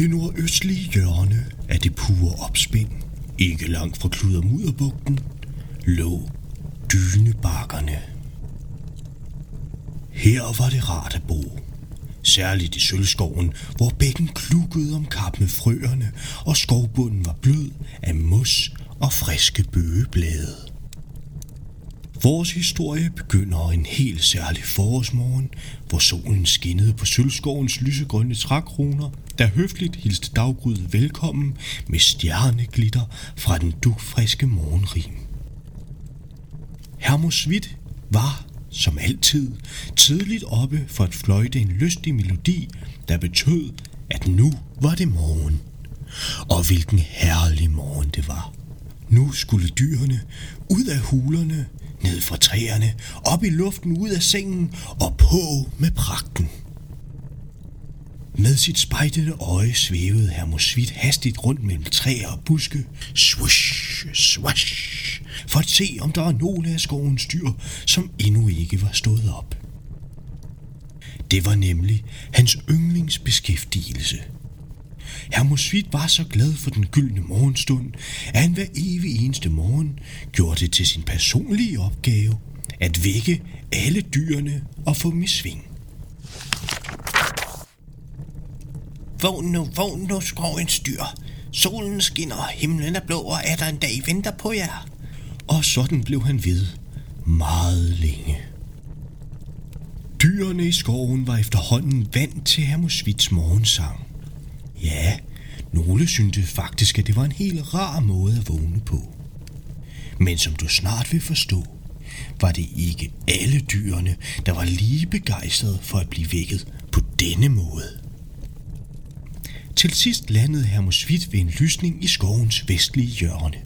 det nordøstlige hjørne af det pure opspind, ikke langt fra Kludermudderbugten, lå dynebakkerne. Her var det rart at bo. Særligt i sølvskoven, hvor bækken klukkede om kap med frøerne, og skovbunden var blød af mos og friske bøgeblade. Vores historie begynder en helt særlig forårsmorgen, hvor solen skinnede på sølvskovens lysegrønne trækroner, der høfligt hilste daggrydet velkommen med stjerneglitter fra den dugfriske morgenrim. Hermosvit var, som altid, tidligt oppe for at fløjte en lystig melodi, der betød, at nu var det morgen. Og hvilken herlig morgen det var. Nu skulle dyrene ud af hulerne, ned fra træerne, op i luften, ud af sengen og på med pragten. Med sit spejtede øje svævede Hermosvit hastigt rundt mellem træer og buske, swish, swash, for at se, om der var nogle af skovens dyr, som endnu ikke var stået op. Det var nemlig hans yndlingsbeskæftigelse. Hermosvit var så glad for den gyldne morgenstund, at han hver evig eneste morgen gjorde det til sin personlige opgave at vække alle dyrene og få dem i sving. Vågn nu, vågn nu, skovens dyr. Solen skinner, himlen er blå, og er der en dag venter på jer. Og sådan blev han ved meget længe. Dyrene i skoven var efterhånden vant til Hermosvits morgensang. Ja, nogle syntes faktisk, at det var en helt rar måde at vågne på. Men som du snart vil forstå, var det ikke alle dyrene, der var lige begejstrede for at blive vækket på denne måde. Til sidst landede Hermosvit ved en lysning i skovens vestlige hjørne.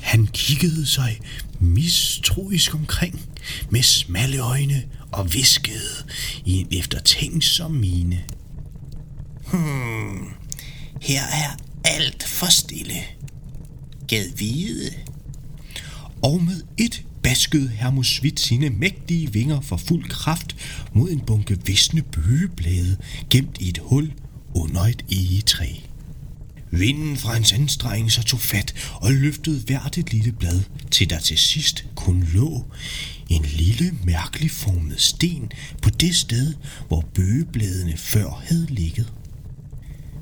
Han kiggede sig mistroisk omkring med smalle øjne og viskede i en eftertænksom mine. Hmm, her er alt for stille. Gad vide. Og med et baskede Hermosvit sine mægtige vinger for fuld kraft mod en bunke visne bøgeblade gemt i et hul under et egetræ. Vinden fra hans så tog fat og løftede hvert et lille blad, til der til sidst kun lå en lille mærkelig formet sten på det sted, hvor bøgebladene før havde ligget.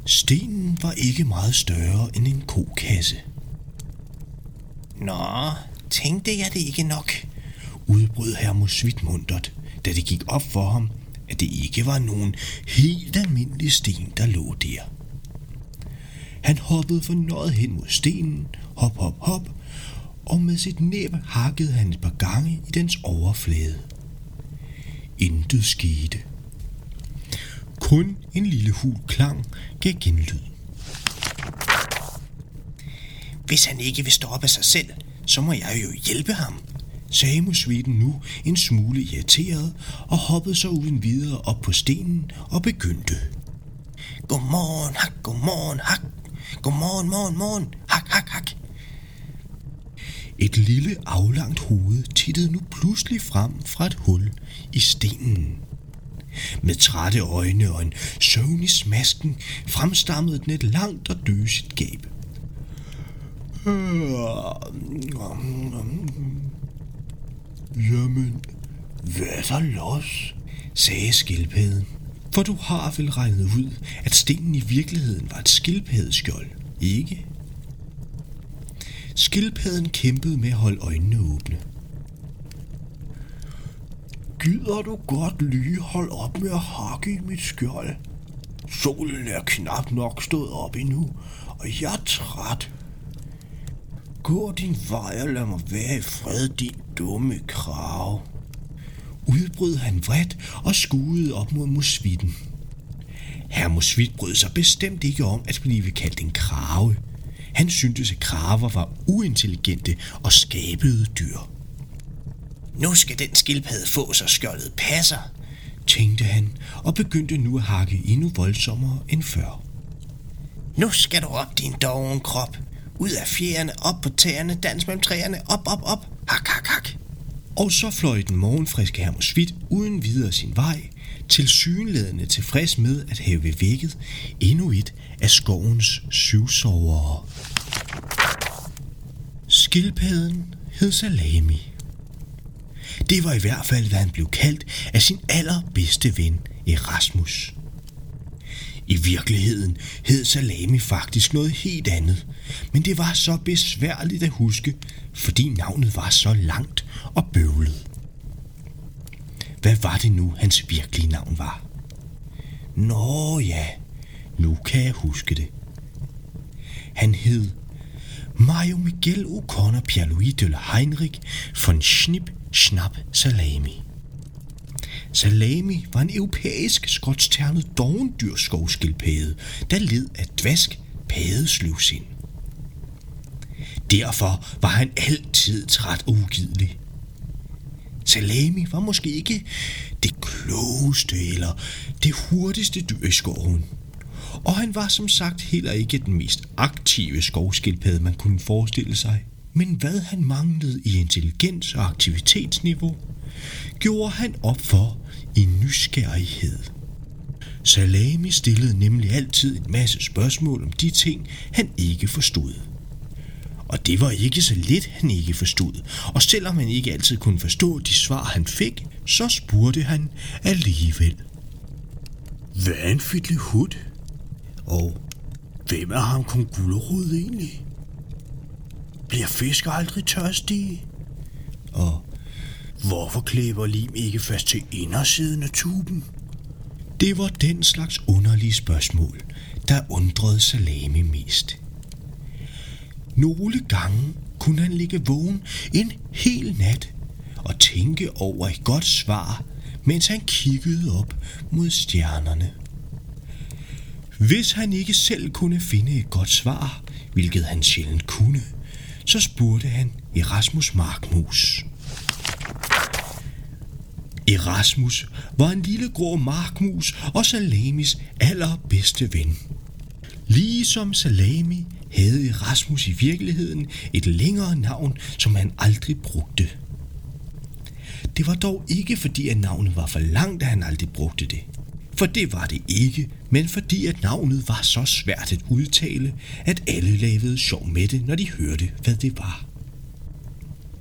Stenen var ikke meget større end en kokasse. Nå, tænkte jeg det ikke nok, udbrød Hermus mundret, da det gik op for ham, at det ikke var nogen helt almindelig sten, der lå der. Han hoppede fornøjet hen mod stenen, hop, hop, hop, og med sit næb hakkede han et par gange i dens overflade. Intet skete. Kun en lille hul klang gav genlyd. Hvis han ikke vil stoppe sig selv, så må jeg jo hjælpe ham, sagde musvitten nu en smule irriteret og hoppede så uden videre op på stenen og begyndte. Godmorgen, hak, godmorgen, hak. Godmorgen, morgen, morgen, hak, hak, hak. Et lille aflangt hoved tittede nu pludselig frem fra et hul i stenen. Med trætte øjne og en søvnig smasken fremstammede den et langt og døsigt gab. Jamen, hvad er der los? sagde skildpadden. For du har vel regnet ud, at stenen i virkeligheden var et skildpaddeskjold, ikke? Skildpadden kæmpede med at holde øjnene åbne. Gider du godt lige holde op med at hakke i mit skjold? Solen er knap nok stået op endnu, og jeg er træt. Gå din vej og lad mig være i fred, din dumme krav. Udbrød han vredt og skuede op mod musvitten. Herr Musvit brød sig bestemt ikke om at blive kaldt en krave. Han syntes, at kraver var uintelligente og skabede dyr. Nu skal den skildpadde få så skjoldet passer, tænkte han og begyndte nu at hakke endnu voldsommere end før. Nu skal du op, din doven krop. Ud af fjerne, op på tæerne, dans mellem træerne, op, op, op, hak, hak, hak. Og så fløj den morgenfriske hermosvit uden videre sin vej, til synlædende tilfreds med at have vækket endnu et af skovens syvsovere. Skildpadden hed Salami. Det var i hvert fald, hvad han blev kaldt af sin allerbedste ven, Erasmus. I virkeligheden hed Salami faktisk noget helt andet, men det var så besværligt at huske, fordi navnet var så langt og bøvlet. Hvad var det nu, hans virkelige navn var? Nå ja, nu kan jeg huske det. Han hed Mario Miguel O'Connor Pierluigi de la Heinrich von Schnipp Schnapp Salami. Salami var en europæisk skotsternet dovendyrsskovskildpadde, der led af dvask padesløvsind. Derfor var han altid træt og ugidelig. Salami var måske ikke det klogeste eller det hurtigste dyr i skoven. Og han var som sagt heller ikke den mest aktive skovskildpadde, man kunne forestille sig. Men hvad han manglede i intelligens og aktivitetsniveau, gjorde han op for i nysgerrighed. Salami stillede nemlig altid en masse spørgsmål om de ting, han ikke forstod. Og det var ikke så lidt, han ikke forstod. Og selvom han ikke altid kunne forstå de svar, han fik, så spurgte han alligevel. Hvad er en fiddle hud? Og hvem er ham kong Gullerud egentlig? Bliver fisk aldrig tørstige? Og hvorfor klæber lim ikke fast til indersiden af tuben? Det var den slags underlige spørgsmål, der undrede Salami mest. Nogle gange kunne han ligge vågen en hel nat og tænke over et godt svar, mens han kiggede op mod stjernerne. Hvis han ikke selv kunne finde et godt svar, hvilket han sjældent kunne, så spurgte han Erasmus Markmus. Erasmus var en lille grå markmus og Salamis allerbedste ven. Ligesom Salami havde Erasmus i virkeligheden et længere navn, som han aldrig brugte. Det var dog ikke fordi, at navnet var for langt, at han aldrig brugte det. For det var det ikke, men fordi at navnet var så svært at udtale, at alle lavede sjov med det, når de hørte, hvad det var.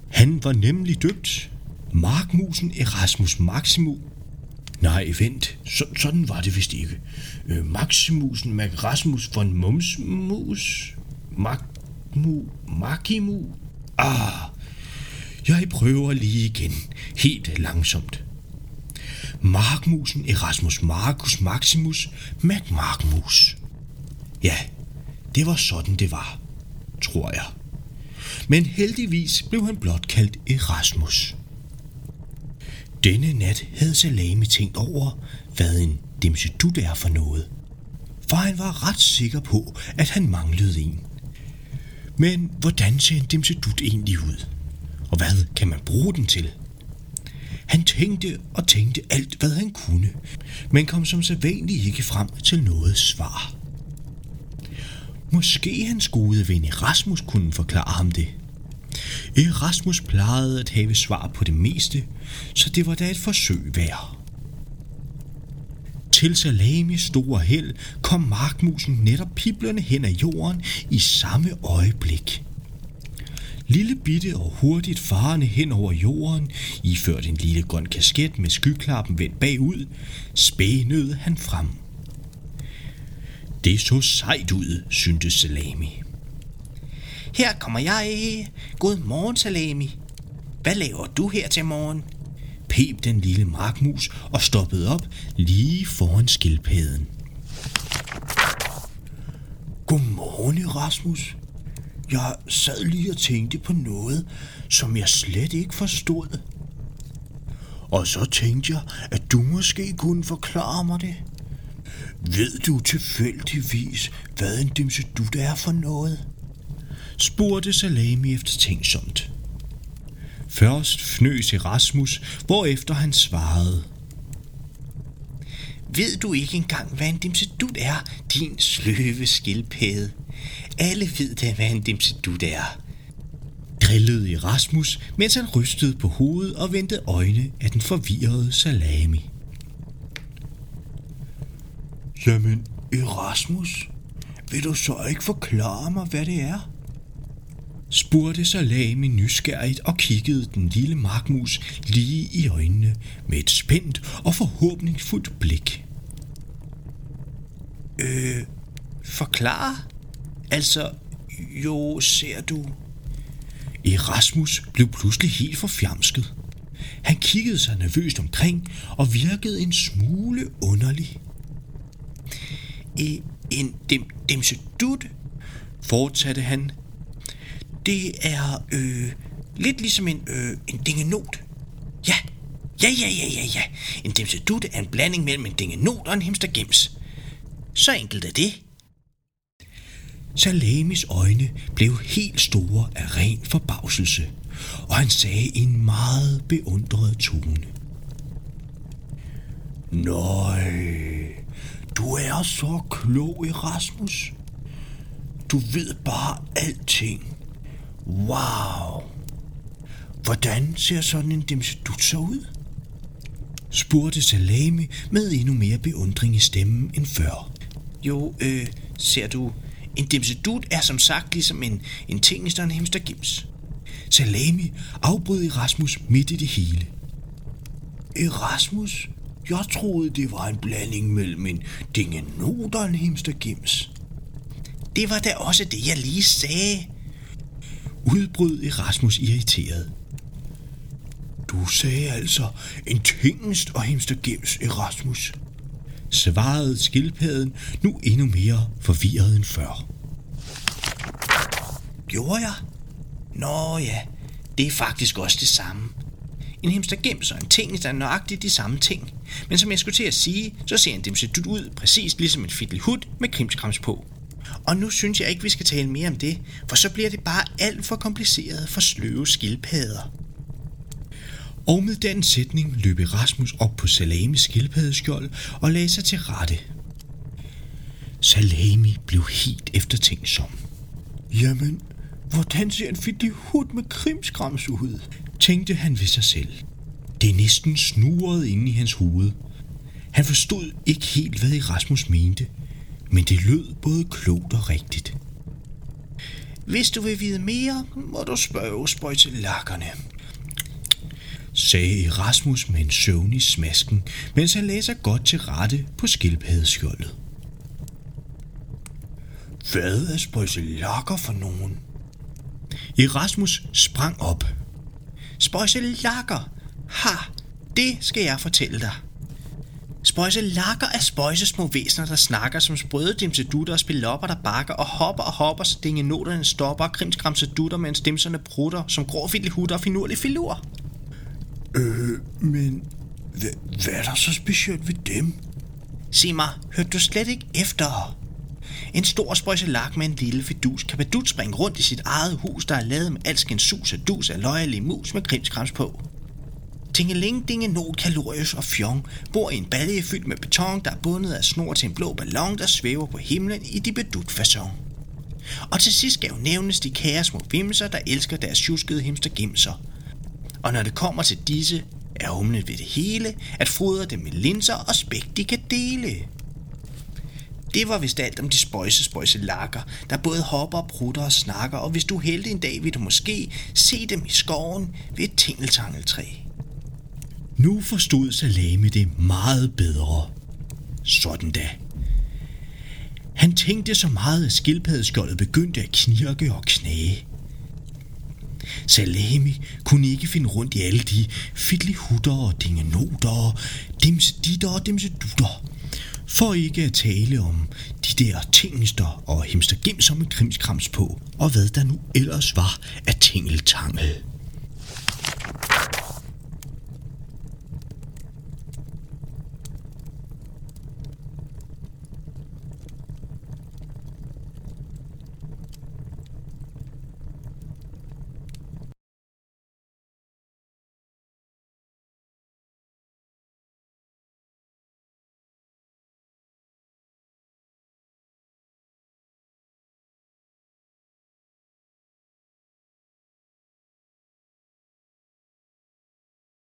Han var nemlig døbt Markmusen Erasmus Maximu. Nej, vent, så, sådan var det vist ikke. Øh, Maximusen Magrasmus von Mumsmus. Magmu, Magimu. Ah, jeg prøver lige igen, helt langsomt. Markmusen Erasmus Marcus Maximus MacMarkmus. Ja, det var sådan det var, tror jeg. Men heldigvis blev han blot kaldt Erasmus. Denne nat havde Salame tænkt over, hvad en dimsedut er for noget. For han var ret sikker på, at han manglede en. Men hvordan ser en dimsedut egentlig ud? Og hvad kan man bruge den til? Han tænkte og tænkte alt, hvad han kunne, men kom som sædvanligt ikke frem til noget svar. Måske hans gode ven Erasmus kunne forklare ham det. Erasmus plejede at have svar på det meste, så det var da et forsøg værd. Til Salamis store held kom markmusen netop piblerne hen ad jorden i samme øjeblik. Lille bitte og hurtigt farende hen over jorden, iført en lille grøn kasket med skyklappen vendt bagud, spænede han frem. Det så sejt ud, syntes Salami. Her kommer jeg. God morgen, Salami. Hvad laver du her til morgen? Pep den lille markmus og stoppede op lige foran skildpadden. Godmorgen, Rasmus, jeg sad lige og tænkte på noget, som jeg slet ikke forstod. Og så tænkte jeg, at du måske kunne forklare mig det. Ved du tilfældigvis, hvad en dimsedut er for noget? spurgte Salami efter tænksomt. Først fnøs Erasmus, hvorefter han svarede. Ved du ikke engang, hvad en dimsedut er, din sløve skildpadde? Alle ved da, hvad en dimsedut er. Drillede Erasmus, mens han rystede på hovedet og vendte øjne af den forvirrede salami. Jamen, Erasmus, vil du så ikke forklare mig, hvad det er? spurgte Salami nysgerrigt og kiggede den lille markmus lige i øjnene med et spændt og forhåbningsfuldt blik. Øh, forklare? Altså, jo, ser du... Erasmus blev pludselig helt forfjamsket. Han kiggede sig nervøst omkring og virkede en smule underlig. I en dem, demsedut, fortsatte han. Det er øh, lidt ligesom en, øh, en dingenot. Ja, ja, ja, ja, ja, ja. En demsedut er en blanding mellem en dingenot og en himstergems. Så enkelt er det. Salemis øjne blev helt store af ren forbavselse, og han sagde i en meget beundret tone. Nøj, du er så klog, Erasmus. Du ved bare alting. Wow. Hvordan ser sådan en dimsedut så ud? spurgte Salami med endnu mere beundring i stemmen end før. Jo, øh, ser du, en dimsedut er som sagt ligesom en, en tingest og en hemstergims. Salami afbrød Erasmus midt i det hele. Øh, Erasmus, jeg troede, det var en blanding mellem en dingenot og en hemstergims. Det var da også det, jeg lige sagde. Udbrød Erasmus irriteret. Du sagde altså en tingest og hemstergims, Erasmus. Svarede skildpadden nu endnu mere forvirret end før. Gjorde jeg? Nå ja, det er faktisk også det samme. En himstergems og en ting er nøjagtigt de samme ting. Men som jeg skulle til at sige, så ser en dimsedut ud præcis ligesom en hud med krimskrams på. Og nu synes jeg ikke, vi skal tale mere om det, for så bliver det bare alt for kompliceret for sløve skildpadder. Og med den sætning løb Erasmus op på Salamis skildpaddeskjold og lagde sig til rette. Salami blev helt eftertænksom. Jamen, hvordan ser en fiddlehud med krimskrams ud? tænkte han ved sig selv. Det næsten snurrede inde i hans hoved. Han forstod ikke helt, hvad Erasmus mente, men det lød både klogt og rigtigt. Hvis du vil vide mere, må du spørge spøjtelakkerne, sagde Erasmus med en søvn i smasken, mens han lagde sig godt til rette på skildpaddeskjoldet. Hvad er spøjselakker for nogen? Erasmus sprang op. Spøjselakker? Ha, det skal jeg fortælle dig. Spøjselakker er spøjse små væsener, der snakker som sprøde dimsedutter og spilopper, der bakker og hopper og hopper, så dingenoterne stopper og krimskramse dutter, mens dimserne prutter som grå hutter og finurlige filur. Øh, men hvad, hvad er der så specielt ved dem? Sig mig, hørte du slet ikke efter? En stor spøjselak med en lille fidus kan badut springe rundt i sit eget hus, der er lavet med alskens sus og dus af løjerlige mus med krimskrams på. Tingeling Dingenot Kalorius og Fjong bor i en balje fyldt med beton, der er bundet af snor til en blå ballon, der svæver på himlen i de bedut fason. Og til sidst skal jo nævnes de kære små vimser, der elsker deres tjuskede himstergimser. Og når det kommer til disse, er humlen ved det hele at fodre dem med linser og spæk, de kan dele. Det var vist alt om de spøjse spøjse lakker, der både hopper, prutter og snakker, og hvis du er heldig en dag, vil du måske se dem i skoven ved et tingeltangeltræ. Nu forstod Salame det meget bedre. Sådan da. Han tænkte så meget, at skildpaddeskjoldet begyndte at knirke og knage. Salami kunne ikke finde rundt i alle de fiddlihutter og dingenoter og dimseditter og dimsedutter. For ikke at tale om de der tingester og himstergimser med krimskrams på, og hvad der nu ellers var af tingeltangel.